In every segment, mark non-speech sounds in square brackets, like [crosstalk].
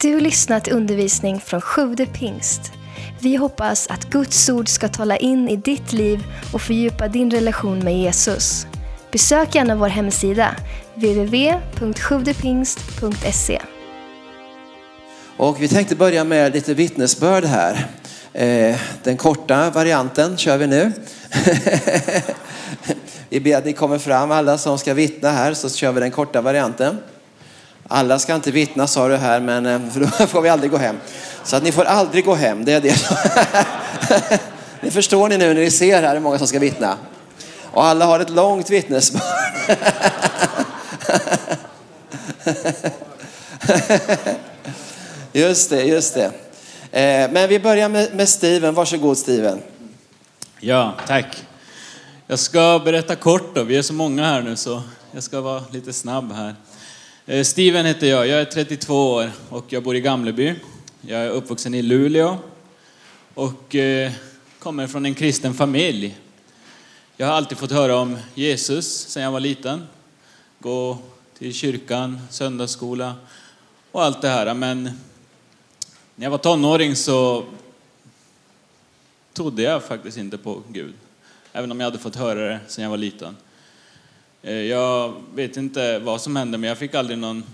Du har lyssnat till undervisning från Sjude pingst. Vi hoppas att Guds ord ska tala in i ditt liv och fördjupa din relation med Jesus. Besök gärna vår hemsida, www.sjuvdepingst.se. Och vi tänkte börja med lite vittnesbörd här. Eh, den korta varianten kör vi nu. [laughs] Vi ber att ni kommer fram alla som ska vittna här så kör vi den korta varianten. Alla ska inte vittna sa du här men eh, för då [laughs] får vi aldrig gå hem. Så att ni får aldrig gå hem, det är det. [laughs] det förstår ni nu när ni ser här hur många som ska vittna. Och alla har ett långt vittnesbörd. [laughs] Just det, just det. Eh, men vi börjar med, med Steven. Varsågod Steven. Ja, tack. Jag ska berätta kort då. Vi är så många här nu så jag ska vara lite snabb här. Eh, Steven heter jag. Jag är 32 år och jag bor i Gamleby. Jag är uppvuxen i Luleå och eh, kommer från en kristen familj. Jag har alltid fått höra om Jesus sedan jag var liten. Gå till kyrkan, söndagsskola och allt det här. Men när jag var tonåring så trodde jag faktiskt inte på Gud. Även om jag hade fått höra det sedan jag var liten. Eh, jag vet inte vad som hände, men jag fick aldrig någon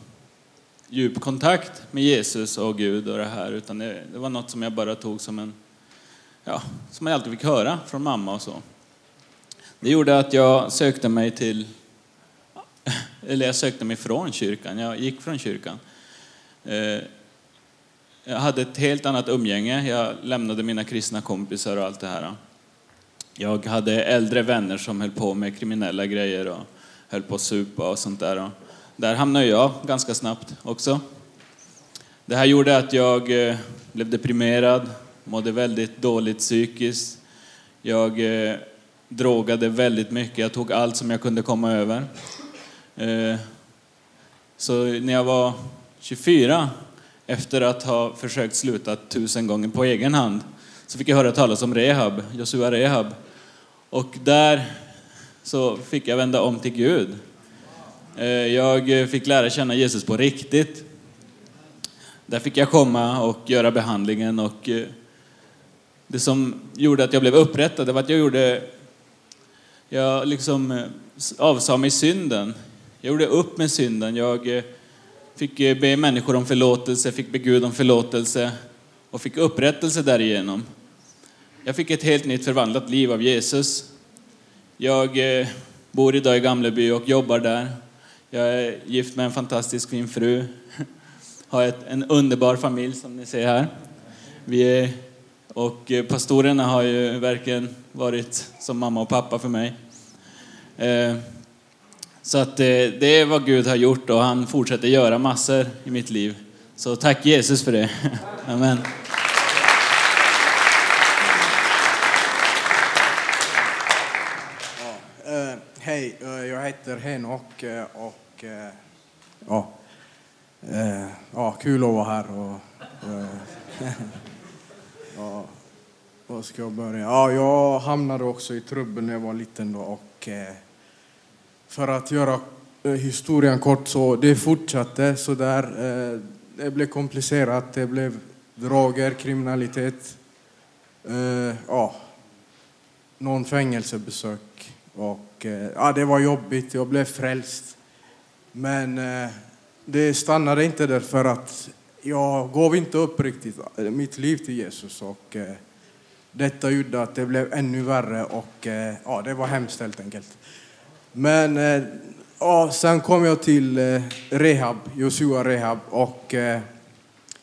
djup kontakt med Jesus och Gud och det här, utan det, det var något som jag bara tog som en, ja, som jag alltid fick höra från mamma och så. Det gjorde att jag sökte mig till, [laughs] eller jag sökte mig från kyrkan, jag gick från kyrkan. Eh, jag hade ett helt annat umgänge, jag lämnade mina kristna kompisar och allt det här. Jag hade äldre vänner som höll på med kriminella grejer och höll på att supa och sånt där. Och där hamnade jag ganska snabbt också. Det här gjorde att jag eh, blev deprimerad, mådde väldigt dåligt psykiskt. Jag eh, drogade väldigt mycket, jag tog allt som jag kunde komma över. Eh, Så när jag var 24, efter att ha försökt sluta tusen gånger på egen hand, så fick jag höra talas om Rehab, Josua Rehab. Och där så fick jag vända om till Gud. Eh, jag fick lära känna Jesus på riktigt. Där fick jag komma och göra behandlingen och eh, det som gjorde att jag blev upprättad, det var att jag gjorde, jag liksom eh, avsade mig synden. Jag gjorde upp med synden. Jag fick be människor om förlåtelse, fick be Gud om förlåtelse och fick upprättelse därigenom. Jag fick ett helt nytt förvandlat liv av Jesus. Jag eh, bor idag i Gamleby och jobbar där. Jag är gift med en fantastisk fin fru. [laughs] Har ett, en underbar familj som ni ser här. Vi är, och eh, pastorerna har ju verkligen varit som mamma och pappa för mig. Eh, Så att eh, det är vad Gud har gjort och han fortsätter göra massor i mitt liv. Så tack Jesus för det. [laughs] Amen. Eh, Hej, eh, jag heter Henok och eh, eh, ja, eh, ja, kul att vara här. Och, [laughs] ja, var ska jag börja? Ja, jag hamnade också i trubbel när jag var liten då och för att göra historien kort så det fortsatte så där. Det blev komplicerat, det blev droger, kriminalitet. Ja, någon fängelsebesök. Och, eh, ja, det var jobbigt, jag blev frälst. Men eh, det stannade inte där för att jag gav inte upp riktigt eh, mitt liv till Jesus. Och, eh, detta gjorde att det blev ännu värre och eh, ja, det var hemskt helt enkelt. Men eh, ja, sen kom jag till eh, rehab, Josua rehab och eh,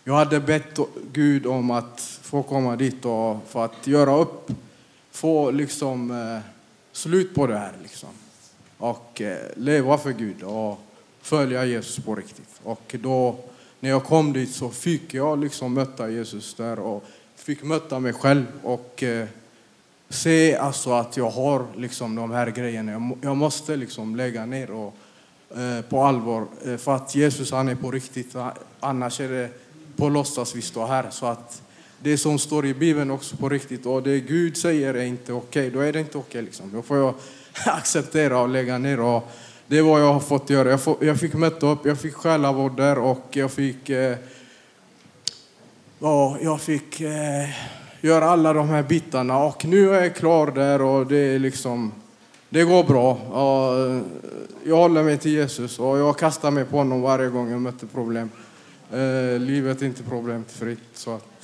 jag hade bett Gud om att få komma dit och för att göra upp, få liksom eh, slut på det här liksom. Och eh, leva för Gud och följa Jesus på riktigt. Och då när jag kom dit så fick jag liksom möta Jesus där och fick möta mig själv och eh, se alltså att jag har liksom de här grejerna. Jag, jag måste liksom lägga ner och eh, på allvar eh, för att Jesus han är på riktigt. Annars är det på låtsas vi står här. Så att det som står i Bibeln också på riktigt och det Gud säger är inte okej, okay, då är det inte okej. Okay, liksom. Då får jag [laughs] acceptera och lägga ner. Och det är vad jag har fått göra. Jag, får, jag fick möta upp, jag fick själavård där och jag fick eh, ja, jag fick eh, göra alla de här bitarna och nu är jag klar där och det är liksom, det går bra. Ja, eh, jag håller mig till Jesus och jag kastar mig på honom varje gång jag möter problem. Eh, livet är inte problemfritt. Så, att,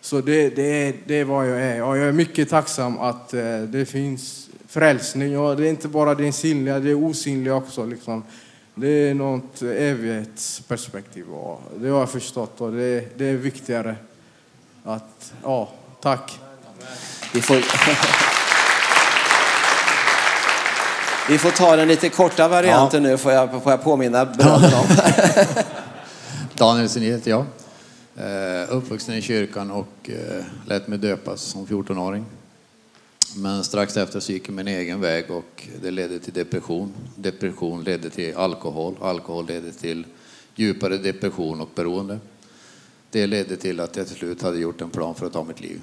så det, det, det är vad jag är. Och jag är mycket tacksam att eh, det finns frälsning. Och det är inte bara det synliga, det är osynliga också. Liksom. Det är något evighetsperspektiv. Och det har jag förstått och det, det är viktigare. Att, ja, tack. Vi får... Vi får ta den lite korta varianten nu, får jag, får jag påminna bröderna om. [laughs] Daniel Sundin heter jag. Eh, Uppvuxen i kyrkan och eh, lät mig döpas som 14-åring. Men strax efter så gick jag min egen väg och det ledde till depression. Depression ledde till alkohol. Alkohol ledde till djupare depression och beroende. Det ledde till att jag till slut hade gjort en plan för att ta mitt liv.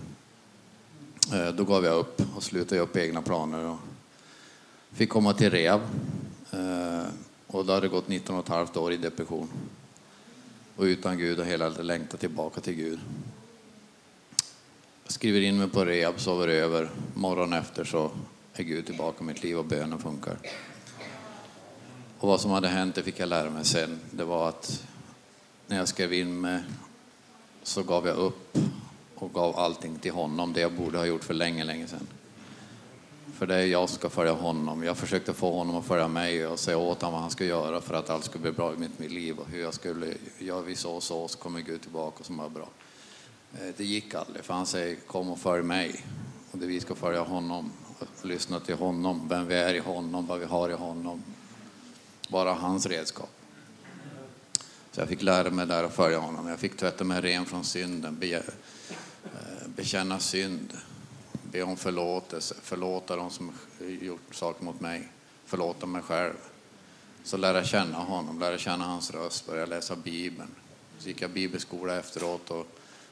Eh, då gav jag upp och slutade upp egna planer och fick komma till rehab. Eh, och då hade det gått 19 och ett halvt år i depression. Och utan Gud och hela längtan tillbaka till Gud. Jag skriver in mig på rehab, sover över. morgon efter så är Gud tillbaka i mitt liv och bönen funkar. Och vad som hade hänt, det fick jag lära mig sen. Det var att när jag skrev in mig så gav jag upp och gav allting till honom. Det jag borde ha gjort för länge, länge sedan. För det är jag ska följa honom. Jag försökte få honom att följa mig och säga åt honom vad han ska göra för att allt skulle bli bra i mitt, mitt liv och hur jag skulle, gör vi så och så så kommer Gud tillbaka och så mår bra. Eh, det gick aldrig för han säger kom och följ mig. Och det vi ska följa honom och lyssna till honom, vem vi är i honom, vad vi har i honom. Bara hans redskap. Så jag fick lära mig där att följa honom. Jag fick tvätta mig ren från synden, be, eh, bekänna synd, be om förlåtelse, förlåta dem som gjort saker mot mig, förlåta mig själv. Så lära känna honom, lära känna hans röst, börja läsa Bibeln. Så gick jag bibelskola efteråt och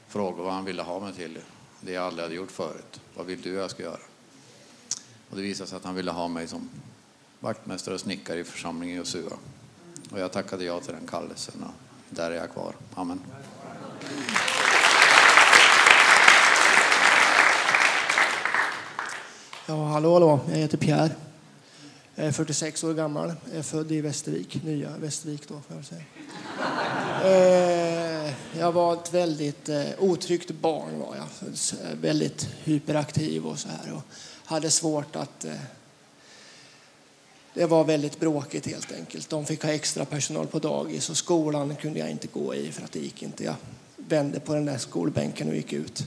frågade vad han ville ha mig till. Det jag aldrig hade gjort förut. Vad vill du jag ska göra? Och det visade sig att han ville ha mig som vaktmästare och snickare i församlingen i Josua. Och jag tackade ja till den kallelsen och där är jag kvar. Amen. Ja, hallå, hallå. Jag heter Pierre. Jag är 46 år gammal. Jag är född i Västervik, nya Västervik då får jag säga. Eh, jag var ett väldigt eh, otryggt barn var jag. Eh, väldigt hyperaktiv och så här och hade svårt att... Det var väldigt bråkigt helt enkelt. De fick ha extra personal på dagis och skolan kunde jag inte gå i för att det gick inte. Jag vände på den där skolbänken och gick ut.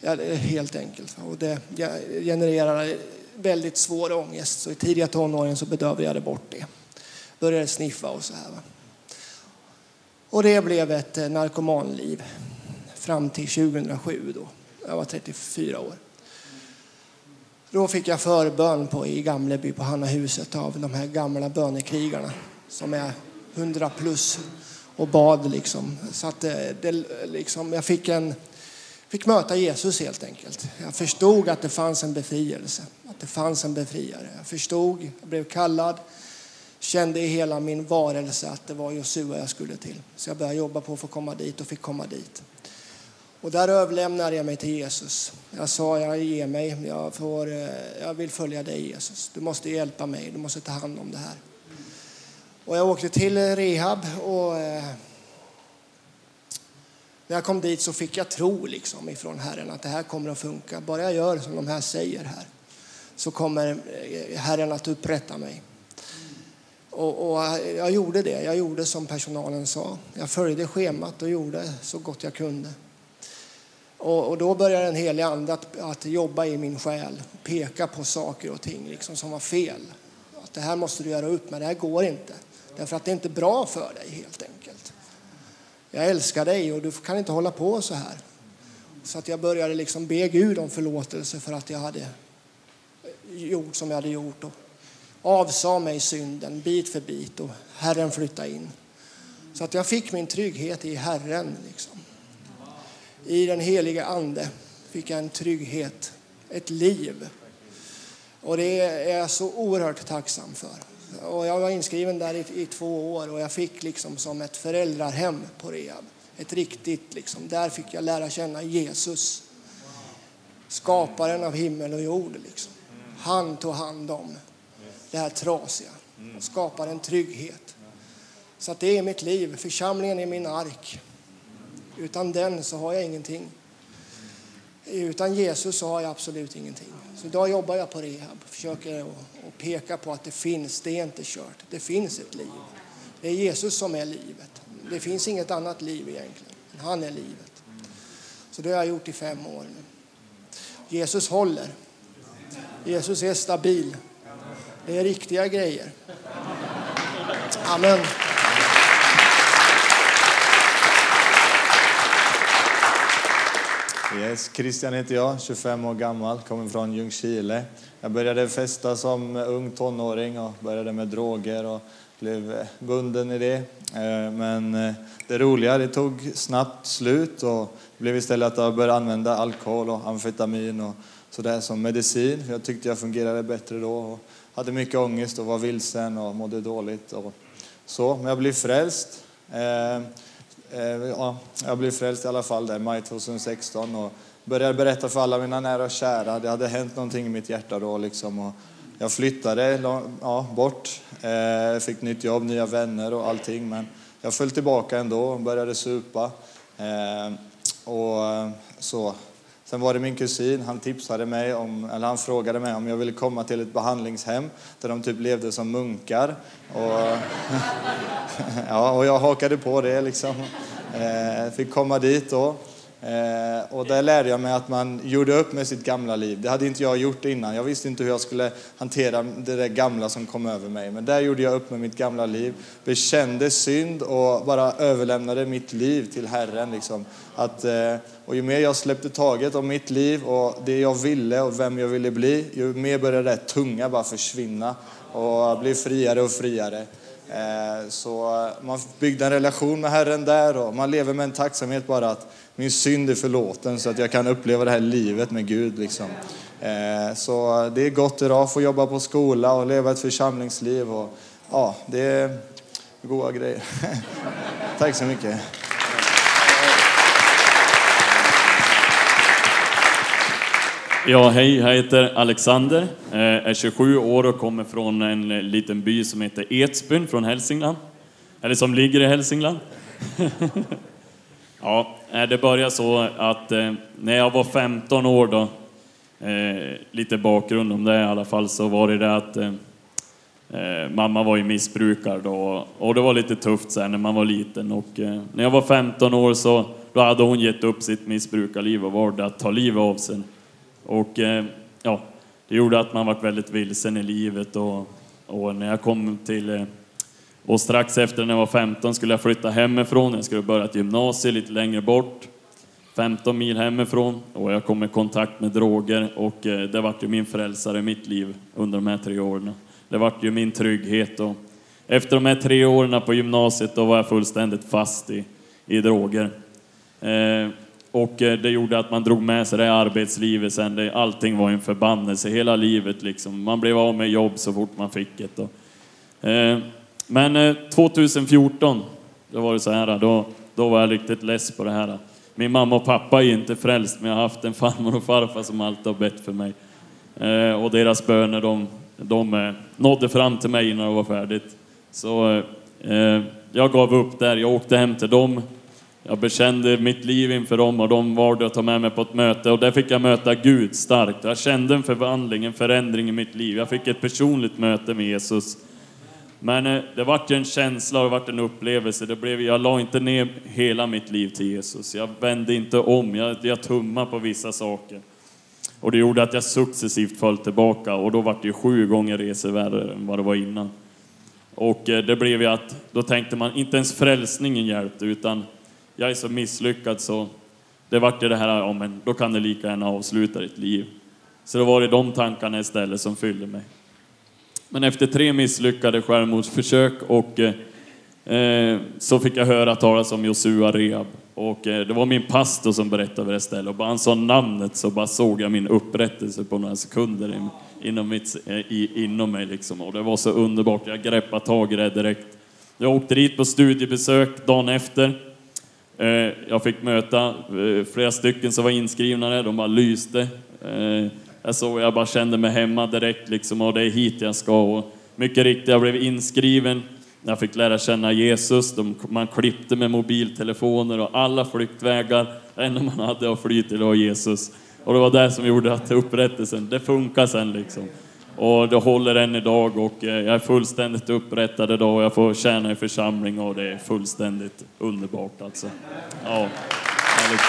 Ja, det helt enkelt. Och det genererar väldigt svår ångest. Så i tidiga tonåren så bedövade jag det bort det. Började sniffa och så här. Va? Och det blev ett eh, narkomanliv fram till 2007 då. Jag var 34 år. Då fick jag förbön på, i Gamleby på Hannahuset av de här gamla bönekrigarna som är 100 plus och bad liksom. Så att det, det, liksom, jag fick, en, fick möta Jesus helt enkelt. Jag förstod att det fanns en befrielse, att det fanns en befriare. Jag förstod, jag blev kallad, kände i hela min varelse att det var Josua jag skulle till. Så jag började jobba på att få komma dit och fick komma dit. Och där överlämnade jag mig till Jesus. Jag sa, jag ger mig, jag, får, eh, jag vill följa dig Jesus. Du måste hjälpa mig, du måste ta hand om det här. Och jag åkte till rehab och eh, när jag kom dit så fick jag tro liksom ifrån Herren att det här kommer att funka. Bara jag gör som de här säger här så kommer eh, Herren att upprätta mig. Och, och eh, jag gjorde det. Jag gjorde som personalen sa. Jag följde schemat och gjorde så gott jag kunde. Och, och då började den helige Ande att, att jobba i min själ, peka på saker och ting liksom, som var fel. Att det här måste du göra upp med, det här går inte. Därför att det är inte bra för dig helt enkelt. Jag älskar dig och du kan inte hålla på så här. Så att jag började liksom be Gud om förlåtelse för att jag hade gjort som jag hade gjort. Och avsa mig synden bit för bit och Herren flyttade in. Så att jag fick min trygghet i Herren. Liksom. I den helige Ande fick jag en trygghet, ett liv. Och det är jag så oerhört tacksam för. Och jag var inskriven där i, i två år och jag fick liksom som ett föräldrahem på rehab. Ett riktigt, liksom. Där fick jag lära känna Jesus. Skaparen av himmel och jord. Liksom. Han tog hand om det här trasiga och skapade en trygghet. Så att det är mitt liv. Församlingen är min ark. Utan den så har jag ingenting. Utan Jesus så har jag absolut ingenting. Så idag jobbar jag på rehab. Försöker att peka på att det finns, det är inte kört. Det finns ett liv. Det är Jesus som är livet. Det finns inget annat liv egentligen. Han är livet. Så det har jag gjort i fem år nu. Jesus håller. Jesus är stabil. Det är riktiga grejer. Amen. Yes, Christian heter jag, 25 år gammal, kommer från Ljungskile. Jag började festa som ung tonåring och började med droger och blev bunden i det. Eh, men eh, det roliga, det tog snabbt slut och blev istället att jag började använda alkohol och amfetamin och sådär som medicin. Jag tyckte jag fungerade bättre då och hade mycket ångest och var vilsen och mådde dåligt och så. Men jag blev frälst. Eh, Eh, ja, jag blev frälst i alla fall där maj 2016 och började berätta för alla mina nära och kära. Det hade hänt någonting i mitt hjärta då liksom. Och jag flyttade ja, bort, eh, fick nytt jobb, nya vänner och allting. Men jag föll tillbaka ändå och började supa. Eh, och eh, så. Sen var det min kusin, han tipsade mig om, eller han frågade mig om jag ville komma till ett behandlingshem där de typ levde som munkar. Och, [laughs] ja, och jag hakade på det liksom. Eh, fick komma dit då. Eh, och där lärde jag mig att man gjorde upp med sitt gamla liv. Det hade inte jag gjort innan. Jag visste inte hur jag skulle hantera det där gamla som kom över mig. Men där gjorde jag upp med mitt gamla liv, bekände synd och bara överlämnade mitt liv till Herren. Liksom. Att, eh, och ju mer jag släppte taget om mitt liv och det jag ville och vem jag ville bli, ju mer började det tunga bara försvinna och bli friare och friare. Eh, så man byggde en relation med Herren där och man lever med en tacksamhet bara att min synd är förlåten så att jag kan uppleva det här livet med Gud. Liksom. Eh, så det är gott idag att få jobba på skola och leva ett församlingsliv. Och, ja, det är goda grejer. [laughs] Tack så mycket. Ja, hej, jag heter Alexander, eh, är 27 år och kommer från en eh, liten by som heter Edsbyn från Hälsingland. Eller som ligger i Hälsingland. [laughs] ja, eh, det började så att när jag var 15 år då, lite bakgrund om det i alla fall, så var det det att mamma var ju missbrukare då och det var lite tufft sen när man var liten och när jag var 15 år så då hade hon gett upp sitt missbrukarliv och var det att ta livet av sig. Och eh, ja, det gjorde att man var väldigt vilsen i livet och, och när jag kom till eh, och strax efter när jag var 15 skulle jag flytta hemifrån. Jag skulle börja ett gymnasium lite längre bort. 15 mil hemifrån och jag kom i kontakt med droger och eh, det vart ju min frälsare i mitt liv under de här tre åren. Det vart ju min trygghet och efter de här tre åren på gymnasiet då var jag fullständigt fast i, i droger. Eh, och eh, det gjorde att man drog med sig det arbetslivet sen. allting var en förbannelse hela livet liksom. Man blev av med jobb så fort man fick ett. Eh, men eh, 2014, då var det så här, då, då var jag riktigt less på det här. Min mamma och pappa är inte frälst, men jag har haft en farmor och farfar som alltid har bett för mig. Eh, och deras böner, de, de nådde fram till mig innan det var färdigt. Så jag gav upp där, jag åkte hem till dem jag bekände mitt liv inför dem och de valde att ta med mig på ett möte och där fick jag möta Gud starkt. Jag kände en förvandling, en förändring i mitt liv. Jag fick ett personligt möte med Jesus. Men eh, det vart en känsla och det vart en upplevelse. Det blev, jag la inte ner hela mitt liv till Jesus. Jag vände inte om, jag, jag tummade på vissa saker. Och det gjorde att jag successivt föll tillbaka och då vart det sju gånger resor värre än vad det var innan. Och eh, det blev ju att, då tänkte man, inte ens frälsningen hjälpte utan jag är så misslyckad så det vart ju det här, ja men då kan du lika gärna avsluta ditt liv. Så det var det de tankarna istället som fyllde mig. Men efter tre misslyckade självmordsförsök och eh, så fick jag höra talas om Josua Rehab. Och eh, det var min pastor som berättade det stället och bara han sa namnet så bara såg jag min upprättelse på några sekunder in, inom, mitt, eh, i, inom mig liksom. Och det var så underbart, jag greppade tag i det direkt. Jag åkte dit på studiebesök dagen efter Eh, jag fick möta eh, flera stycken som var inskrivna där, de bara lyste. Eh, jag, såg, jag bara kände mig hemma direkt liksom, och det är hit jag ska. Och mycket riktigt, jag blev inskriven. Jag fick lära känna Jesus. De, man klippte med mobiltelefoner och alla flyktvägar. Det enda man hade att fly till var Jesus. Och det var det som gjorde att upprättelsen, det funkar sen liksom. Och det håller än idag och eh, jag är fullständigt upprättad idag och jag får tjäna i församling och det är fullständigt underbart alltså. Ja, härligt.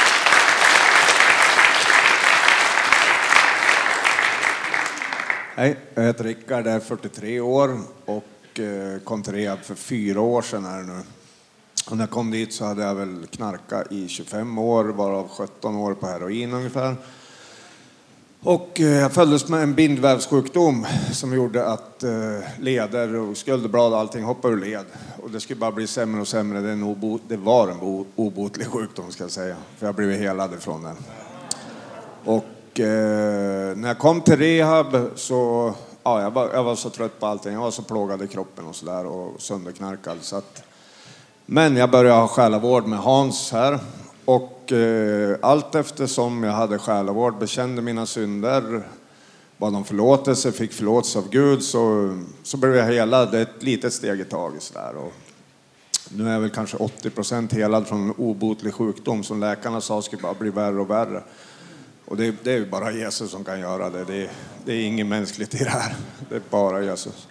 Hej, jag heter Rickard, är 43 år och eh, kom till rehab för fyra år sedan här nu. Och när jag kom dit så hade jag väl knarkat i 25 år, varav 17 år på heroin ungefär. Och eh, jag föddes med en bindvävssjukdom som gjorde att eh, leder och skulderblad och allting hoppade ur led. Och det skulle bara bli sämre och sämre. Det, är en obo- det var en obotlig sjukdom ska jag säga, för jag blev helad ifrån den. Och eh, när jag kom till rehab så, ja, jag var, jag var så trött på allting. Jag var så plågad i kroppen och sådär och sönderknarkad. Så att, men jag började ha själavård med Hans här. Och eh, allt eftersom jag hade själavård, bekände mina synder, bad om förlåtelse, fick förlåtelse av Gud, så, så blev jag helad ett litet steg i taget. Sådär. Och nu är jag väl kanske 80 procent helad från en obotlig sjukdom som läkarna sa skulle bara bli värre och värre. Och det, det är bara Jesus som kan göra det. Det, det är inget mänskligt i det här. Det är bara Jesus.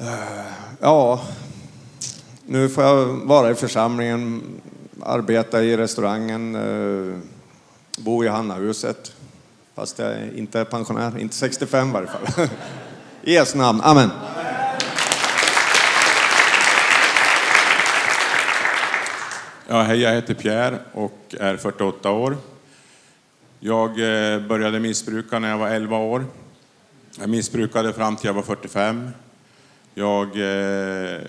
Eh, ja, nu får jag vara i församlingen, arbeta i restaurangen, eh, bo i Hannahuset. Fast jag inte är pensionär, inte 65 i varje fall. [laughs] I Jesu namn, amen. Ja, hej, jag heter Pierre och är 48 år. Jag eh, började missbruka när jag var 11 år. Jag missbrukade fram till jag var 45. Jag eh,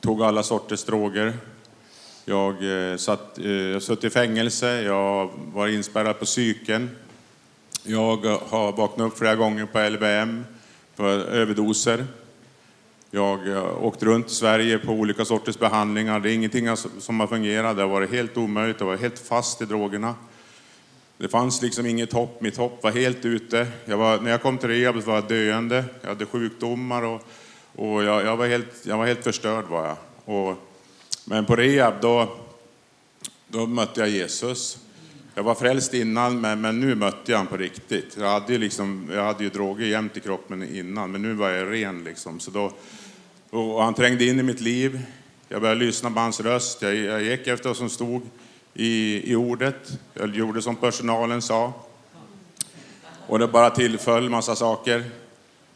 tog alla sorters droger. Jag eh, satt, eh, jag satt i fängelse, jag var inspärrad på psyken. Jag eh, har vaknat upp flera gånger på LVM för överdoser. Jag har åkt runt i Sverige på olika sorters behandlingar. Det är ingenting som har fungerat. Det har varit helt omöjligt. Jag var helt fast i drogerna. Det fanns liksom inget hopp. Mitt hopp var helt ute. Jag var, när jag kom till rehab var jag döende. Jag hade sjukdomar och, och jag, jag, var helt, jag var helt förstörd. Var jag. Och, men på rehab då, då mötte jag Jesus. Jag var frälst innan, men, men nu mötte jag honom på riktigt. Jag hade, ju liksom, jag hade ju droger jämt i kroppen innan, men nu var jag ren. Liksom. Så då, och han trängde in i mitt liv. Jag började lyssna på hans röst. Jag, jag gick efter vad som stod i, i ordet. Jag gjorde som personalen sa. Och det bara tillföll massa saker.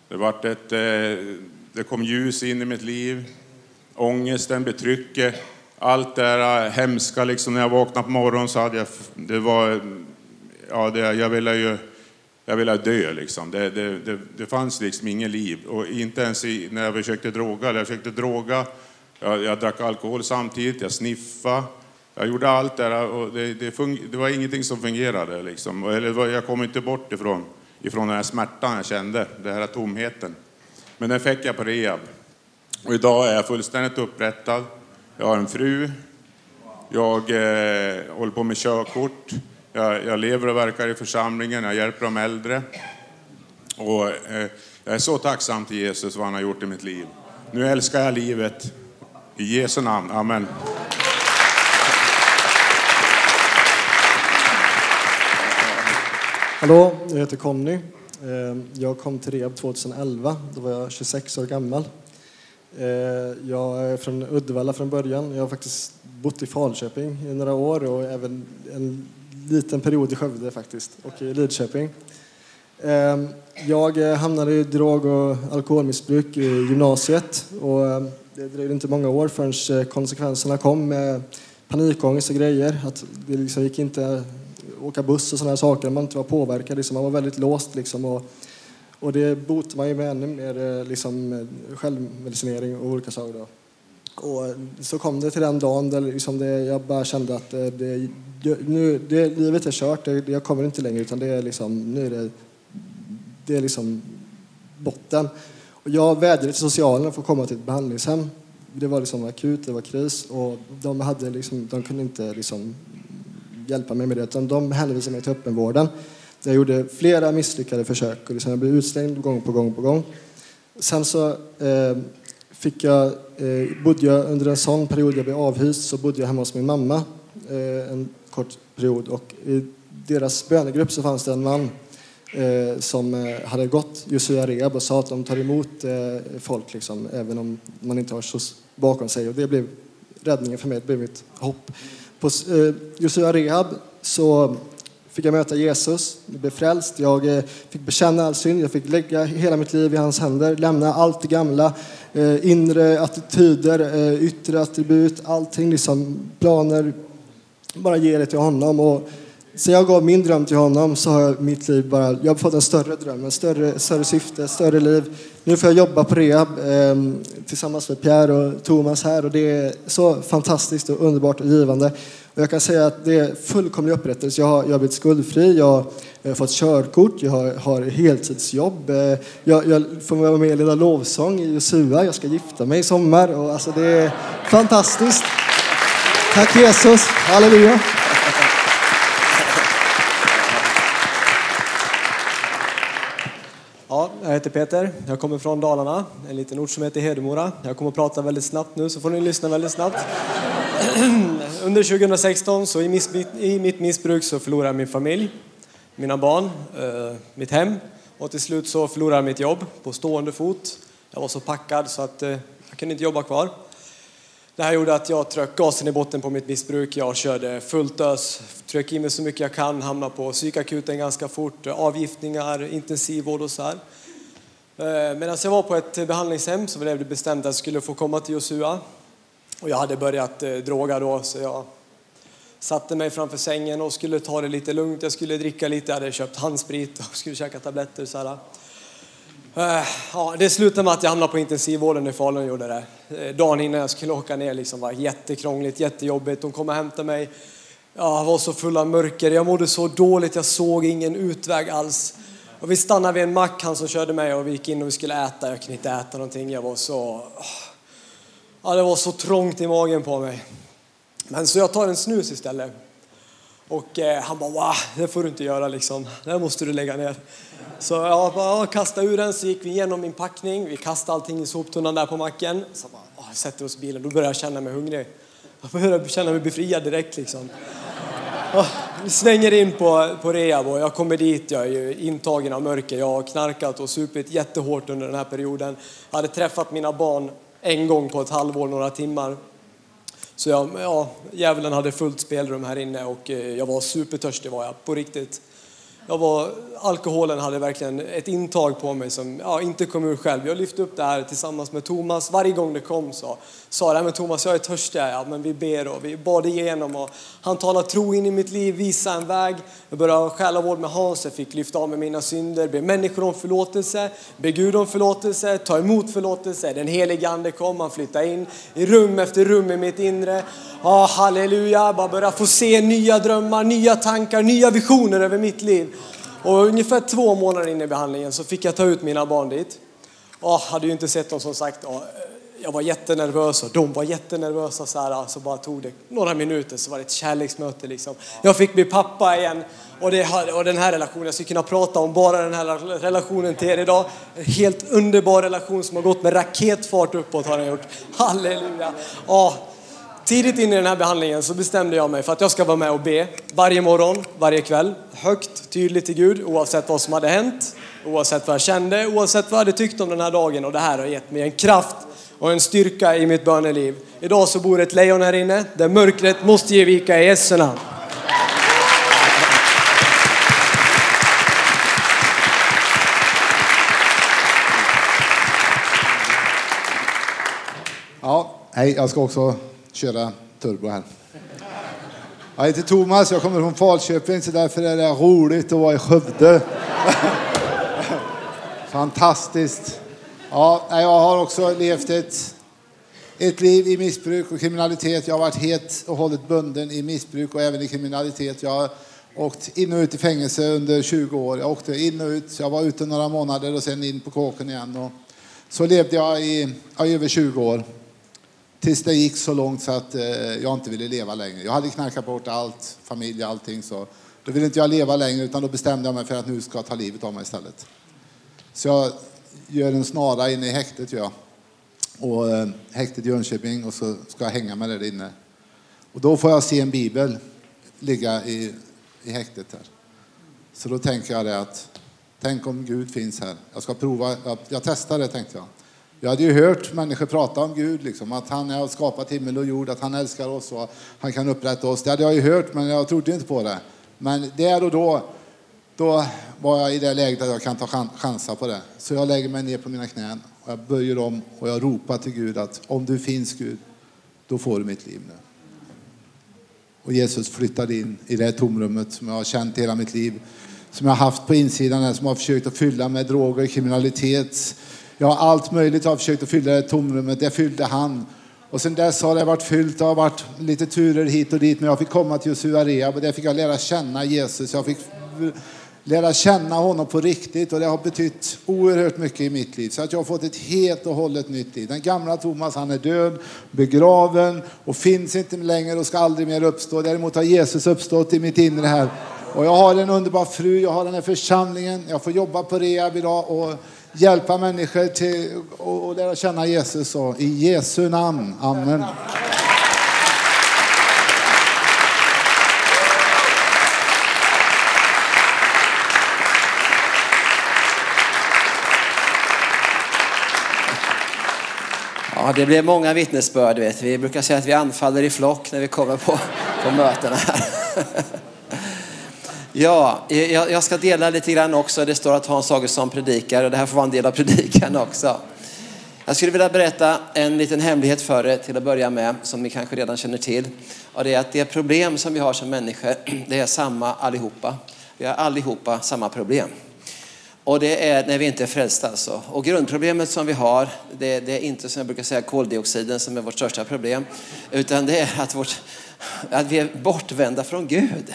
Det, vart ett, eh, det kom ljus in i mitt liv. Ångesten, betrycket, allt det där äh, hemska. Liksom när jag vaknade på morgonen så hade jag... Det var... Ja, det, jag ville ju... Jag ville dö liksom. Det, det, det, det fanns liksom inget liv. Och inte ens i, när jag försökte droga. Jag försökte droga. Jag, jag drack alkohol samtidigt. Jag sniffade. Jag gjorde allt det där och det, det, fung, det var ingenting som fungerade. Liksom. Eller jag kom inte bort ifrån, ifrån den här smärtan jag kände, den här tomheten. Men den fick jag på rehab. Och idag är jag fullständigt upprättad. Jag har en fru. Jag eh, håller på med körkort. Jag, jag lever och verkar i församlingen. Jag hjälper de äldre. Och, eh, jag är så tacksam till Jesus vad han har gjort i mitt liv. Nu älskar jag livet. I Jesu namn. Amen. Hallå, jag heter Conny. Eh, jag kom till rehab 2011. Då var jag 26 år gammal. Eh, jag är från Uddevalla från början. Jag har faktiskt bott i Falköping i några år och även en liten period i Skövde faktiskt och i Lidköping. Ehm, jag eh, hamnade i drog och alkoholmissbruk i gymnasiet och ehm, det dröjde inte många år förrän eh, konsekvenserna kom med panikångest och grejer. Att det liksom gick inte att åka buss och sådana saker man inte var påverkad. Liksom. Man var väldigt låst liksom. Och, och det botar man ju med ännu mer liksom, eh, självmedicinering och olika saker. Då. Och så kom det till den dagen där liksom det, jag bara kände att eh, det, nu, det, livet är kört, det, jag kommer inte längre utan det är liksom, nu är det, det är liksom botten. Och jag vädjade till socialen för att komma till ett behandlingshem det var liksom akut, det var kris och de, hade liksom, de kunde inte liksom hjälpa mig med det utan de hänvisade mig till öppenvården. Jag gjorde flera misslyckade försök och liksom jag blev utslängd gång på gång på gång. Sen så eh, fick jag, eh, bodde jag under en sån period jag blev avhyst så bodde jag hemma hos min mamma eh, en kort period och i deras bönegrupp så fanns det en man eh, som eh, hade gått Josua Rehab och sa att de tar emot eh, folk liksom, även om man inte har SOS bakom sig och det blev räddningen för mig, det blev mitt hopp. På eh, Josua Rehab så fick jag möta Jesus, jag blev frälst, jag eh, fick bekänna all synd, jag fick lägga hela mitt liv i hans händer, lämna allt det gamla, eh, inre attityder, eh, yttre attribut, allting liksom, planer, bara ge det till honom. Och sen jag gav min dröm till honom så har jag mitt liv bara, jag har fått en större dröm, en större, större syfte, större liv. Nu får jag jobba på rehab eh, tillsammans med Pierre och Thomas här och det är så fantastiskt och underbart och givande. Jag kan säga att det är fullkomlig upprättelse. Jag har, jag har blivit skuldfri, jag har, fått körkort, jag har, har heltidsjobb. Eh, jag, jag får vara med i Lilla lovsång i Josua, jag ska gifta mig i sommar. Och alltså det är fantastiskt. Tack Jesus, halleluja. Ja, jag heter Peter. Jag kommer från Dalarna, en liten ort som heter Hedemora. Jag kommer att prata väldigt snabbt nu, så får ni lyssna väldigt snabbt. [clears throat] Under 2016, så i, miss, i mitt missbruk, så förlorade jag min familj, mina barn, eh, mitt hem och till slut så förlorade jag mitt jobb på stående fot. Jag var så packad så att eh, jag kunde inte jobba kvar. Det här gjorde att jag tröck gasen i botten på mitt missbruk. Jag körde fullt ös, tröck i mig så mycket jag kan, hamnade på psykakuten ganska fort, eh, avgiftningar, intensivvård och så här. Eh, medan jag var på ett behandlingshem så blev det bestämt att jag skulle få komma till Josua. Och jag hade börjat eh, droga då så jag satte mig framför sängen och skulle ta det lite lugnt. Jag skulle dricka lite, jag hade köpt handsprit och skulle käka tabletter. Så här. Eh, ja, det slutade med att jag hamnade på intensivvården i Falun. Gjorde det. Eh, dagen innan jag skulle åka ner liksom var jättekrångligt, jättejobbigt. De kom och hämtade mig. Jag var så full av mörker, jag mådde så dåligt, jag såg ingen utväg alls. Och vi stannade vid en mack, han som körde mig, och vi gick in och vi skulle äta. Jag kunde inte äta någonting, jag var så... Ja, det var så trångt i magen på mig. Men så jag tar en snus istället. Och eh, han bara, wow, det får du inte göra liksom. Det måste du lägga ner. Så jag bara kastade ur den, så gick vi igenom min packning. Vi kastade allting i soptunnan där på macken. Så bara, åh, sätter oss i bilen. Då börjar jag känna mig hungrig. Jag börjar känna mig befriad direkt liksom. Och vi svänger in på, på rehab och jag kommer dit. Jag är ju intagen av mörker. Jag har knarkat och supit jättehårt under den här perioden. Jag hade träffat mina barn en gång på ett halvår, några timmar. Så jag, ja, djävulen hade fullt spelrum här inne och eh, jag var supertörstig var jag, på riktigt. Jag var, alkoholen hade verkligen ett intag på mig som jag inte kom ur själv. Jag lyfte upp det här tillsammans med Thomas. Varje gång det kom så sa jag, men Thomas jag är törstig. Ja, men vi ber och vi bad igenom och han talade tro in i mitt liv, visa en väg. Jag började själavård med Hans, jag fick lyfta av mig mina synder, be människor om förlåtelse, be Gud om förlåtelse, ta emot förlåtelse. Den helige Ande kom, han flyttade in i rum efter rum i mitt inre. Ja, halleluja, bara börja få se nya drömmar, nya tankar, nya visioner över mitt liv. Och ungefär två månader in i behandlingen så fick jag ta ut mina barn dit. Oh, hade ju inte sett dem som sagt. Oh, jag var jättenervös och de var jättenervösa. Så, här, så bara tog det några minuter så var det ett kärleksmöte. Liksom. Jag fick bli pappa igen. Och, det, och den här relationen, jag skulle kunna prata om bara den här relationen till er idag. En helt underbar relation som har gått med raketfart uppåt har den gjort. Halleluja! Ja, Tidigt in i den här behandlingen så bestämde jag mig för att jag ska vara med och be varje morgon, varje kväll. Högt, tydligt till Gud oavsett vad som hade hänt, oavsett vad jag kände, oavsett vad jag hade tyckt om den här dagen. Och det här har gett mig en kraft och en styrka i mitt böneliv. Idag så bor ett lejon här inne där mörkret måste ge vika i Jesu namn. Ja, hej, jag ska också köra turbo här. Jag heter Thomas, jag kommer från Falköping så därför är det roligt att vara i Skövde. [laughs] Fantastiskt. Ja, jag har också levt ett, ett liv i missbruk och kriminalitet. Jag har varit helt och hållet bunden i missbruk och även i kriminalitet. Jag har åkt in och ut i fängelse under 20 år. Jag åkte in och ut, jag var ute några månader och sen in på kåken igen. Och så levde jag i, i över 20 år. Tills det gick så långt så att eh, jag inte ville leva längre. Jag hade knarkat bort allt, familj, allting. Så då ville inte jag leva längre utan då bestämde jag mig för att nu ska jag ta livet av mig istället. Så jag gör en snara inne i häktet. Ja. Och, eh, häktet i Jönköping och så ska jag hänga mig där inne. Och då får jag se en bibel ligga i, i häktet här. Så då tänker jag det att tänk om Gud finns här. Jag ska prova, jag, jag testar det tänkte jag. Jag hade ju hört människor prata om Gud, liksom, att han har skapat himmel och jord, att han älskar oss och han kan upprätta oss. Det hade jag ju hört, men jag trodde inte på det. Men där och då, då var jag i det läget att jag kan ta chans chansa på det. Så jag lägger mig ner på mina knän och jag böjer om och jag ropar till Gud att om du finns Gud, då får du mitt liv nu. Och Jesus flyttade in i det tomrummet som jag har känt hela mitt liv. Som jag har haft på insidan, här, som jag har försökt att fylla med droger, kriminalitet. Jag har allt möjligt jag har försökt att fylla det tomrummet. Det fyllde han. Och sen dess har det varit fyllt. Det har varit lite turer hit och dit. Men jag fick komma till Josua Rehab och där fick jag lära känna Jesus. Jag fick lära känna honom på riktigt och det har betytt oerhört mycket i mitt liv. Så att jag har fått ett helt och hållet nytt liv. Den gamla Thomas han är död, begraven och finns inte längre och ska aldrig mer uppstå. Däremot har Jesus uppstått i mitt inre här. Och jag har en underbar fru, jag har den här församlingen, jag får jobba på rehab idag och hjälpa människor till att lära känna Jesus. Och I Jesu namn, Amen. Ja, det blev många vittnesbörd. Vet. Vi brukar säga att vi anfaller i flock när vi kommer på, på mötena här. [laughs] Ja, jag, jag ska dela lite grann också. Det står att Hans Augustsson predikar och det här får vara en del av predikan också. Jag skulle vilja berätta en liten hemlighet för er till att börja med, som ni kanske redan känner till. Och det är att det problem som vi har som människor, [clears throat] det är samma allihopa. Vi har allihopa samma problem. Och det är när vi inte är frälsta alltså. Och grundproblemet som vi har, det, det, är inte som jag brukar säga koldioxiden som är vårt största problem. Utan det är att, vårt, att vi är bortvända från Gud.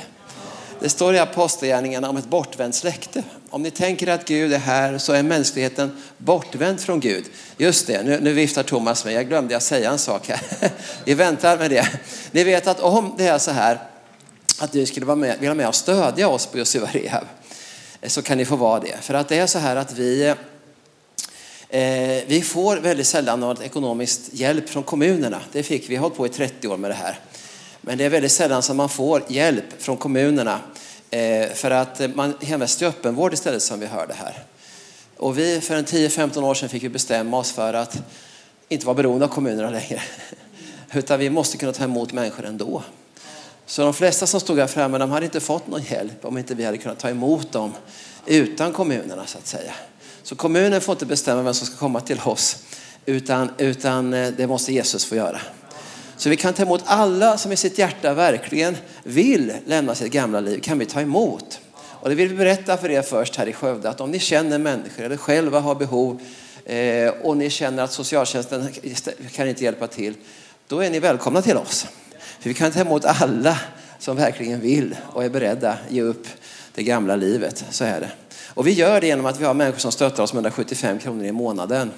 Det står i Apostlagärningarna om ett bortvänt släkte. Om ni tänker att Gud är här så är mänskligheten bortvänd från Gud. Just det, nu, nu viftar Thomas med. Jag glömde jag säga en sak här. [laughs] Vi väntar med det. Ni vet att om det är så här att du skulle vara med, vilja med och stödja oss på Josua Rehab så kan ni få vara det. För att det är så här att vi, eh, vi får väldigt sällan något ekonomiskt hjälp från kommunerna. Det fick vi, vi har hållit på i 30 år med det här. Men det är väldigt sällan som man får hjälp från kommunerna eh, för att man hänvisas till öppenvård istället som vi hörde här. Och vi för en 10-15 år sedan fick vi bestämma oss för att inte vara beroende av kommunerna längre. [laughs] Utan vi måste kunna ta emot människor ändå. Så de flesta som stod här framme, de hade inte fått någon hjälp om inte vi hade kunnat ta emot dem utan kommunerna så att säga. Så kommunen får inte bestämma vem som ska komma till oss, utan, utan eh, det måste Jesus få göra. Så vi kan ta emot alla som i sitt hjärta verkligen vill lämna sitt gamla liv, kan vi ta emot. Och det vill vi berätta för er först här i Skövde, att om ni känner människor eller själva har behov eh, och ni känner att socialtjänsten kan inte hjälpa till, då är ni välkomna till oss. För vi kan ta emot alla som verkligen vill och är beredda att ge upp det gamla livet. Så är det. Och vi gör det genom att vi har människor som stöttar oss med 175 kronor i månaden.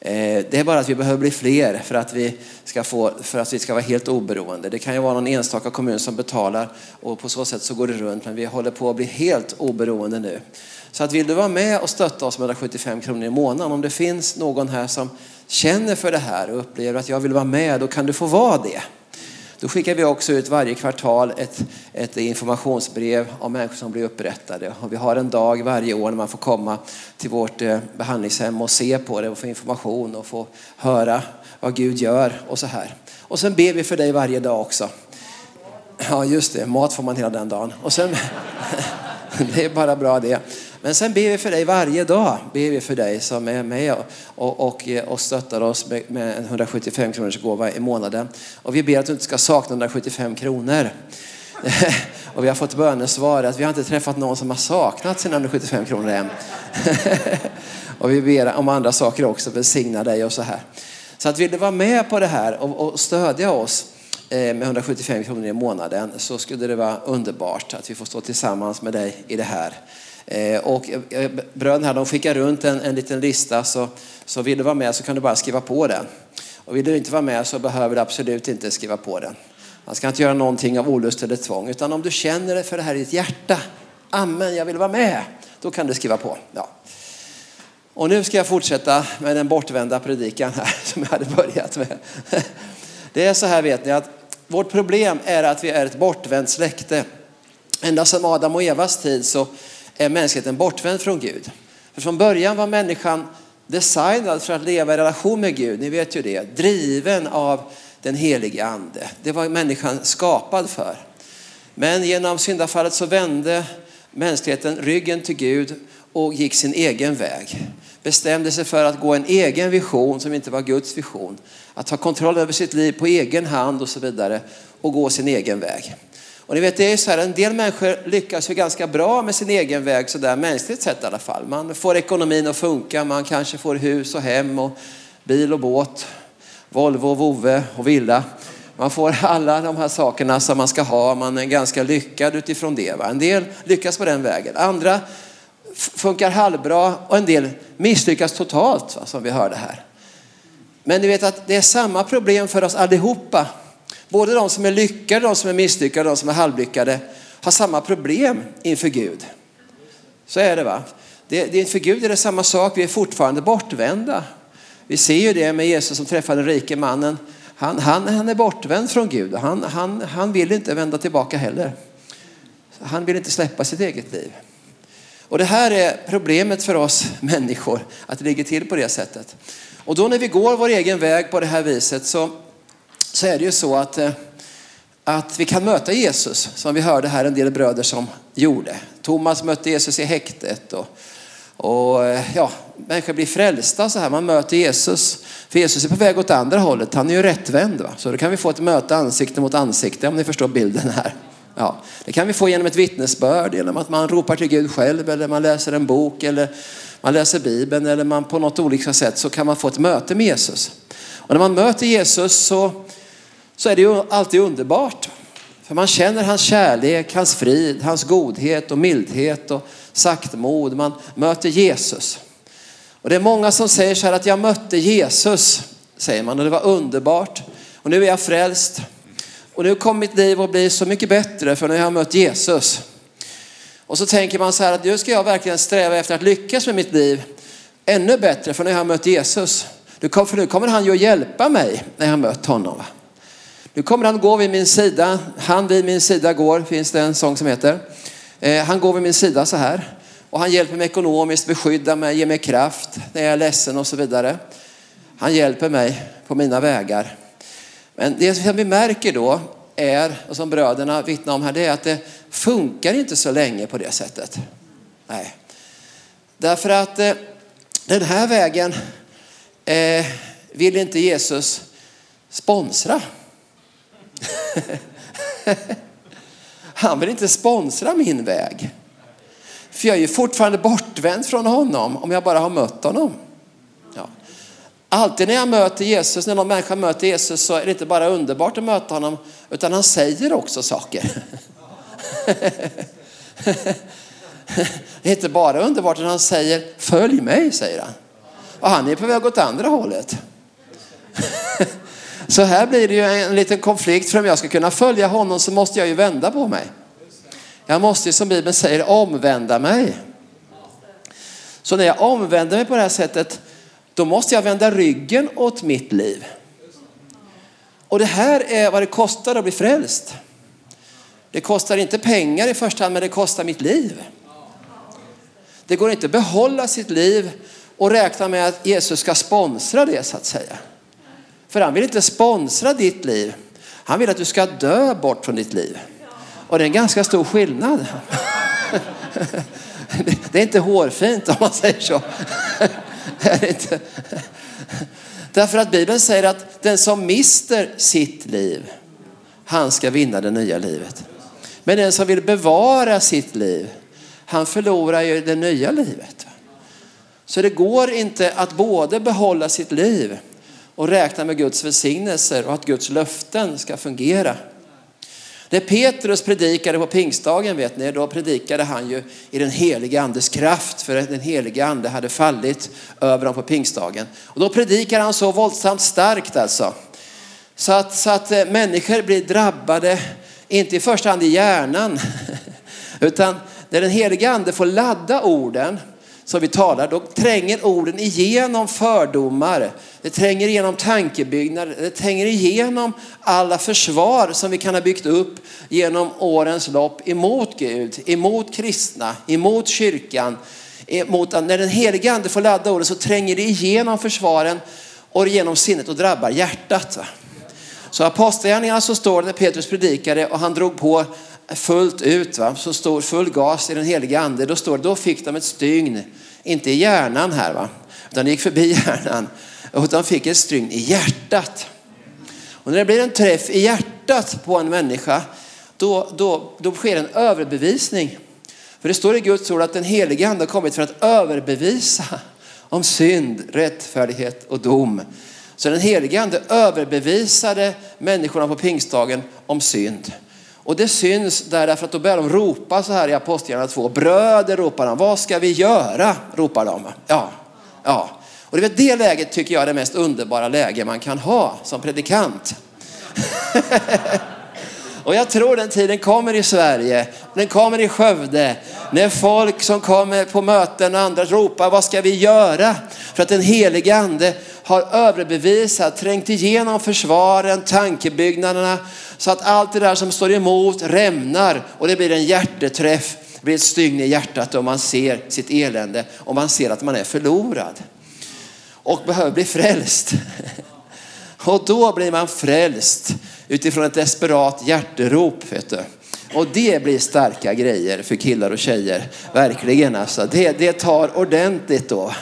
Eh, det är bara att vi behöver bli fler för att vi ska, få, för att vi ska vara helt oberoende. Det kan ju vara någon enstaka kommun som betalar och på så sätt så går det runt. Men vi håller på att bli helt oberoende nu. Så att vill du vara med och stötta oss med 175 kronor i månaden, om det finns någon här som känner för det här och upplever att jag vill vara med, då kan du få vara det. Då skickar vi också ut varje kvartal ett, ett informationsbrev om människor som blir upprättade. Och vi har en dag varje år när man får komma till vårt eh, behandlingshem och se på det och få information och få höra vad Gud gör och så här. Och sen ber vi för dig varje dag också. Ja, just det. Mat får man hela den dagen. Och sen, [laughs] det är bara bra det. Men sen ber vi för dig varje dag. Ber vi för dig som är med och, och, och stöttar oss med, med en 175 kronors gåva i månaden. Och vi ber att du inte ska sakna 175 kronor. [laughs] och vi har fått bönesvar att vi har inte träffat någon som har saknat sina 175 kronor än. [laughs] och vi ber om andra saker också, välsigna dig och så här. Så att vill du vara med på det här och, och stödja oss eh, med 175 kronor i månaden så skulle det vara underbart att vi får stå tillsammans med dig i det här. Eh, och eh, bröderna här, de skickar runt en, en liten lista så, så vill du vara med så kan du bara skriva på den. Och vill du inte vara med så behöver du absolut inte skriva på den. Man ska inte göra någonting av olust eller tvång, utan om du känner det för det här i ditt hjärta, amen, jag vill vara med, då kan du skriva på. Ja. Och nu ska jag fortsätta med den bortvända predikan här [laughs] som jag hade börjat med. [laughs] Det är så här vet ni att vårt problem är att vi är ett bortvänt släkte. Ända sedan Adam och Evas tid så är mänskligheten bortvänd från Gud. För från början var människan designad för att leva i relation med Gud. Ni vet ju det. Driven av den helige ande. Det var människan skapad för. Men genom syndafallet så vände mänskligheten ryggen till Gud och gick sin egen väg. Bestämde sig för att gå en egen vision som inte var Guds vision. Att ta kontroll över sitt liv på egen hand och så vidare och gå sin egen väg. Och ni vet, det är så här, en del människor lyckas ju ganska bra med sin egen väg, så där mänskligt sett i alla fall. Man får ekonomin att funka, man kanske får hus och hem och bil och båt, Volvo, och vovve och villa. Man får alla de här sakerna som man ska ha, man är ganska lyckad utifrån det. Va? En del lyckas på den vägen, andra funkar halvbra och en del misslyckas totalt, va? som vi hörde här. Men ni vet att det är samma problem för oss allihopa. Både de som är lyckade, de som är misslyckade, de som är halvlyckade har samma problem inför Gud. Så är det va. Det, det, inför Gud är det samma sak, vi är fortfarande bortvända. Vi ser ju det med Jesus som träffade den rike mannen. Han, han, han är bortvänd från Gud och han, han, han vill inte vända tillbaka heller. Han vill inte släppa sitt eget liv. Och det här är problemet för oss människor, att det ligger till på det sättet. Och då när vi går vår egen väg på det här viset så, så är det ju så att, eh, att vi kan möta Jesus, som vi hörde här en del bröder som gjorde. Thomas mötte Jesus i häktet och, och eh, ja, människor blir frälsta så här. Man möter Jesus. För Jesus är på väg åt andra hållet. Han är ju rättvänd. Va? Så då kan vi få ett möte ansikte mot ansikte om ni förstår bilden här. Ja, det kan vi få genom ett vittnesbörd, genom att man ropar till Gud själv eller man läser en bok eller man läser Bibeln eller man på något olika sätt så kan man få ett möte med Jesus. Och när man möter Jesus så, så är det ju alltid underbart. För man känner hans kärlek, hans frid, hans godhet och mildhet och saktmod. Man möter Jesus. Och det är många som säger så här att jag mötte Jesus, säger man, och det var underbart. Och nu är jag frälst. Och nu kommer mitt liv att bli så mycket bättre för nu har jag mött Jesus. Och så tänker man så här att nu ska jag verkligen sträva efter att lyckas med mitt liv ännu bättre för nu har jag mött Jesus. För nu kommer han ju att hjälpa mig när jag har mött honom. Nu kommer han gå vid min sida. Han vid min sida går, finns det en sång som heter. Eh, han går vid min sida så här. Och han hjälper mig ekonomiskt, beskyddar mig, ger mig kraft när jag är ledsen och så vidare. Han hjälper mig på mina vägar. Men det som vi märker då är, och som bröderna vittnar om här, det är att det funkar inte så länge på det sättet. Nej. Därför att eh, den här vägen eh, vill inte Jesus sponsra. [laughs] Han vill inte sponsra min väg. För jag är ju fortfarande bortvänd från honom om jag bara har mött honom. Ja. Alltid när jag möter Jesus, när någon människa möter Jesus så är det inte bara underbart att möta honom utan han säger också saker. [laughs] Det är inte bara underbart när han säger följ mig, säger han. Och han är på väg åt andra hållet. [laughs] Så här blir det ju en liten konflikt för om jag ska kunna följa honom så måste jag ju vända på mig. Jag måste som Bibeln säger omvända mig. Så när jag omvänder mig på det här sättet då måste jag vända ryggen åt mitt liv. Och det här är vad det kostar att bli frälst. Det kostar inte pengar i första hand, men det kostar mitt liv. Det går inte att behålla sitt liv och räkna med att Jesus ska sponsra det så att säga. För han vill inte sponsra ditt liv. Han vill att du ska dö bort från ditt liv. Och det är en ganska stor skillnad. [laughs] Det är inte hårfint om man säger så. [laughs] Därför att Bibeln säger att den som mister sitt liv, han ska vinna det nya livet. Men den som vill bevara sitt liv, han förlorar ju det nya livet. Så det går inte att både behålla sitt liv och räkna med Guds välsignelser och att Guds löften ska fungera. När Petrus predikade på pingstdagen, vet ni, då predikade han ju i den heliga andes kraft, för att den heliga ande hade fallit över dem på pingstdagen. Och då predikade han så våldsamt starkt alltså. Så att, så att eh, människor blir drabbade, inte i första hand i hjärnan, [laughs] utan när den heliga ande får ladda orden som vi talar, då tränger orden igenom fördomar. Det tränger igenom tankebyggnader. Det tränger igenom alla försvar som vi kan ha byggt upp genom årens lopp emot Gud, emot kristna, emot kyrkan. Emot, när den heliga ande får ladda orden så tränger det igenom försvaren och genom sinnet och drabbar hjärtat. Va? Så apostlagärningarna så står det när Petrus predikade och han drog på fullt ut, va? så står full gas i den heliga ande, då står det, då fick de ett stygn, inte i hjärnan här va, utan det gick förbi [laughs] hjärnan, utan de fick ett stygn i hjärtat. Och när det blir en träff i hjärtat på en människa, då, då, då sker en överbevisning. För det står i Guds ord att den heliga ande har kommit för att överbevisa om synd, rättfärdighet och dom. Så den helige ande överbevisade människorna på pingstdagen om synd. Och det syns därför att då börjar de ropa så här i Apostlagärningarna 2. Bröder ropar de, vad ska vi göra? ropar de. Ja, ja. Och det, det läget tycker jag är det mest underbara läge man kan ha som predikant. [laughs] Och jag tror den tiden kommer i Sverige, den kommer i Skövde, när folk som kommer på möten och andra ropar, vad ska vi göra? För att den helige ande har överbevisat, trängt igenom försvaren, tankebyggnaderna, så att allt det där som står emot rämnar och det blir en hjärteträff, det blir ett stygn i hjärtat och man ser sitt elände och man ser att man är förlorad och behöver bli frälst. [laughs] Och då blir man frälst utifrån ett desperat hjärterop. Vet du. Och det blir starka grejer för killar och tjejer. Verkligen alltså. Det, det tar ordentligt då.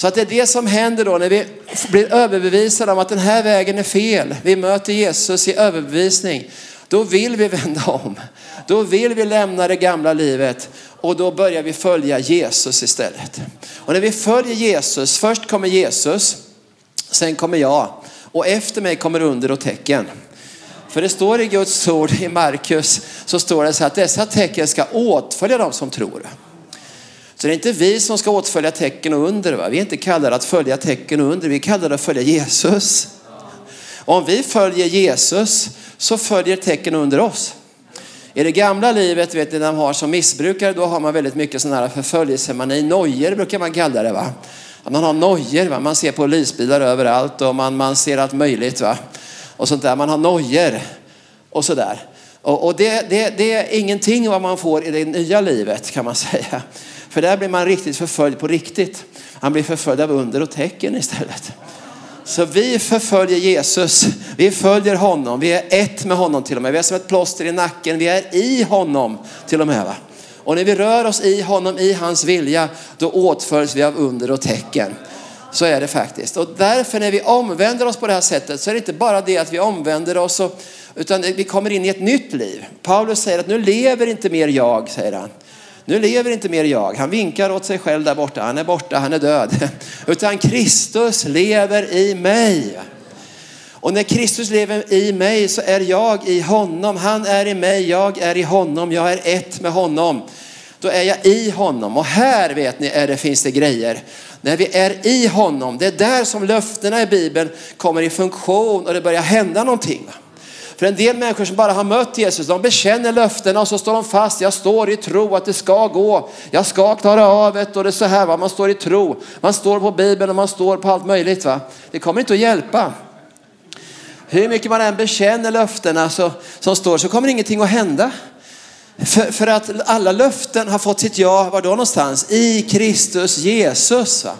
Så att det är det som händer då när vi blir överbevisade om att den här vägen är fel. Vi möter Jesus i överbevisning. Då vill vi vända om. Då vill vi lämna det gamla livet och då börjar vi följa Jesus istället. Och när vi följer Jesus, först kommer Jesus, sen kommer jag och efter mig kommer under och tecken. För det står i Guds ord i Markus så står det så att dessa tecken ska åtfölja de som tror. Så det är inte vi som ska åtfölja tecken och under. Va? Vi är inte kallade att följa tecken och under, vi är kallade att följa Jesus. Om vi följer Jesus så följer tecken under oss. I det gamla livet, vet ni, när man har som missbrukare, då har man väldigt mycket sådana här förföljelsemani, nojor brukar man kalla det. Va? Man har nojor, va? man ser polisbilar överallt och man, man ser allt möjligt. Va? Och sånt där. Man har nojor och sådär. Och, och det, det, det är ingenting vad man får i det nya livet kan man [laughs] säga. För där blir man riktigt förföljd på riktigt. Han blir förföljd av under och tecken istället. Så vi förföljer Jesus. Vi följer honom. Vi är ett med honom till och med. Vi är som ett plåster i nacken. Vi är i honom till och med. Va? Och när vi rör oss i honom, i hans vilja, då åtföljs vi av under och tecken. Så är det faktiskt. Och därför när vi omvänder oss på det här sättet så är det inte bara det att vi omvänder oss, och, utan vi kommer in i ett nytt liv. Paulus säger att nu lever inte mer jag, säger han. Nu lever inte mer jag. Han vinkar åt sig själv där borta. Han är borta, han är död. [laughs] Utan Kristus lever i mig. Och när Kristus lever i mig så är jag i honom. Han är i mig, jag är i honom. Jag är ett med honom. Då är jag i honom. Och här vet ni är det, finns det grejer. När vi är i honom, det är där som löftena i Bibeln kommer i funktion och det börjar hända någonting. För en del människor som bara har mött Jesus, de bekänner löftena och så står de fast. Jag står i tro att det ska gå. Jag ska klara av det och det är så här. Va? Man står i tro. Man står på Bibeln och man står på allt möjligt. Va? Det kommer inte att hjälpa. Hur mycket man än bekänner löftena så, som står så kommer ingenting att hända. För, för att alla löften har fått sitt ja, var då någonstans? I Kristus Jesus. Va?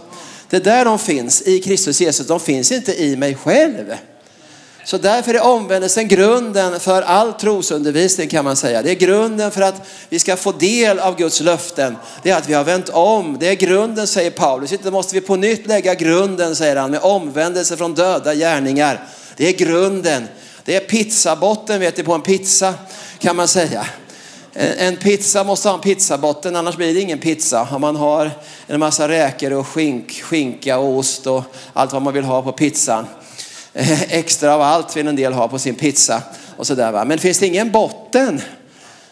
Det är där de finns, i Kristus Jesus. De finns inte i mig själv. Så därför är omvändelsen grunden för all trosundervisning kan man säga. Det är grunden för att vi ska få del av Guds löften. Det är att vi har vänt om. Det är grunden säger Paulus. Inte måste vi på nytt lägga grunden säger han med omvändelse från döda gärningar. Det är grunden. Det är pizzabotten vet du på en pizza kan man säga. En pizza måste ha en pizzabotten annars blir det ingen pizza. Om man har en massa räkor och skink, skinka och ost och allt vad man vill ha på pizzan. Eh, extra av allt vill en del ha på sin pizza. och sådär. Va? Men finns det ingen botten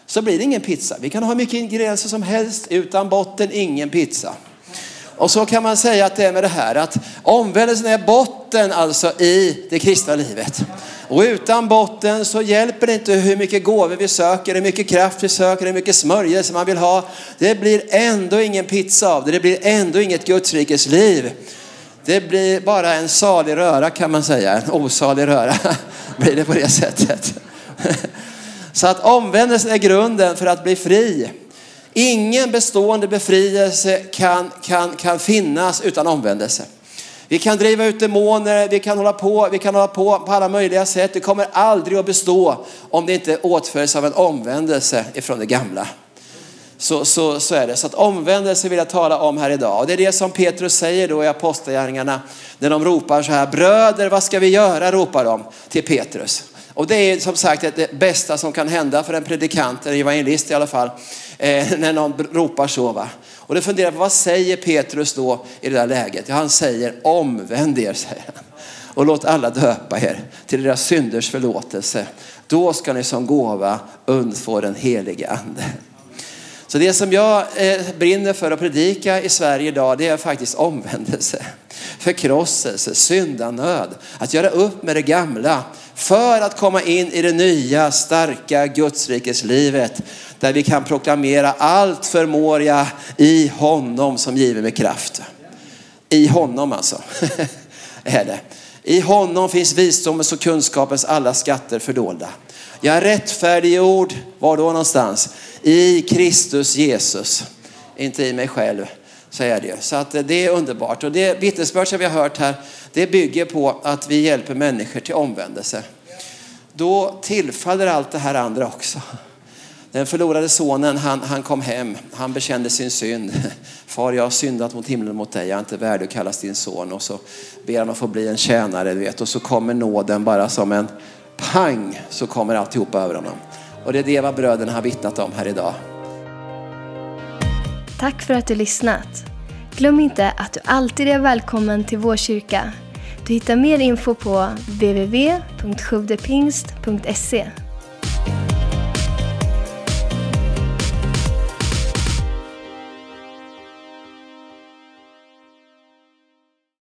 så blir det ingen pizza. Vi kan ha mycket ingredienser som helst, utan botten ingen pizza. Och så kan man säga att det är med det här att omvändelsen är botten alltså i det kristna livet. Och utan botten så hjälper det inte hur mycket gåvor vi söker, hur mycket kraft vi söker, hur mycket smörjelse man vill ha. Det blir ändå ingen pizza av det, det blir ändå inget Gudsrikes liv. Det blir bara en salig röra kan man säga, en osalig röra [laughs] blir det på det sättet. Så att omvändelsen är grunden för att bli fri. Ingen bestående befrielse kan, kan, kan finnas utan omvändelse. Vi kan driva ut demoner, vi kan hålla på, vi kan hålla på på alla möjliga sätt. Det kommer aldrig att bestå om det inte åtföljs av en omvändelse ifrån det gamla. Så, så, så är det. Så att omvändelse vill jag tala om här idag. Och det är det som Petrus säger då i Apostlagärningarna när de ropar så här, bröder vad ska vi göra? ropar de till Petrus. Och det är som sagt det bästa som kan hända för en predikant, en evangelist i alla fall, eh, när någon ropar så. Va? Och då funderar på vad säger Petrus då i det där läget? Ja, han säger omvänd er, säger han. Och låt alla döpa er till deras synders förlåtelse. Då ska ni som gåva undfå den helige ande. Så det som jag eh, brinner för att predika i Sverige idag, det är faktiskt omvändelse, förkrosselse, syndanöd, att göra upp med det gamla för att komma in i det nya, starka Gudsrikeslivet där vi kan proklamera allt förmår jag i honom som giver mig kraft. I honom alltså, [laughs] är det. I honom finns visdomens och kunskapens alla skatter fördolda. Jag är rättfärdiggjord, var då någonstans? I Kristus Jesus, inte i mig själv. Så är det Så att det är underbart. Och det vittnesbörd som vi har hört här, det bygger på att vi hjälper människor till omvändelse. Då tillfaller allt det här andra också. Den förlorade sonen, han, han kom hem, han bekände sin synd. [laughs] Far, jag har syndat mot himlen mot dig, jag är inte värd att kallas din son. Och så ber han att få bli en tjänare, du vet. Och så kommer nåden bara som en pang, så kommer alltihopa över honom. Och det är det vad bröderna har vittnat om här idag. Tack för att du lyssnat. Glöm inte att du alltid är välkommen till vår kyrka. Du hittar mer info på www.sjuvdepingst.se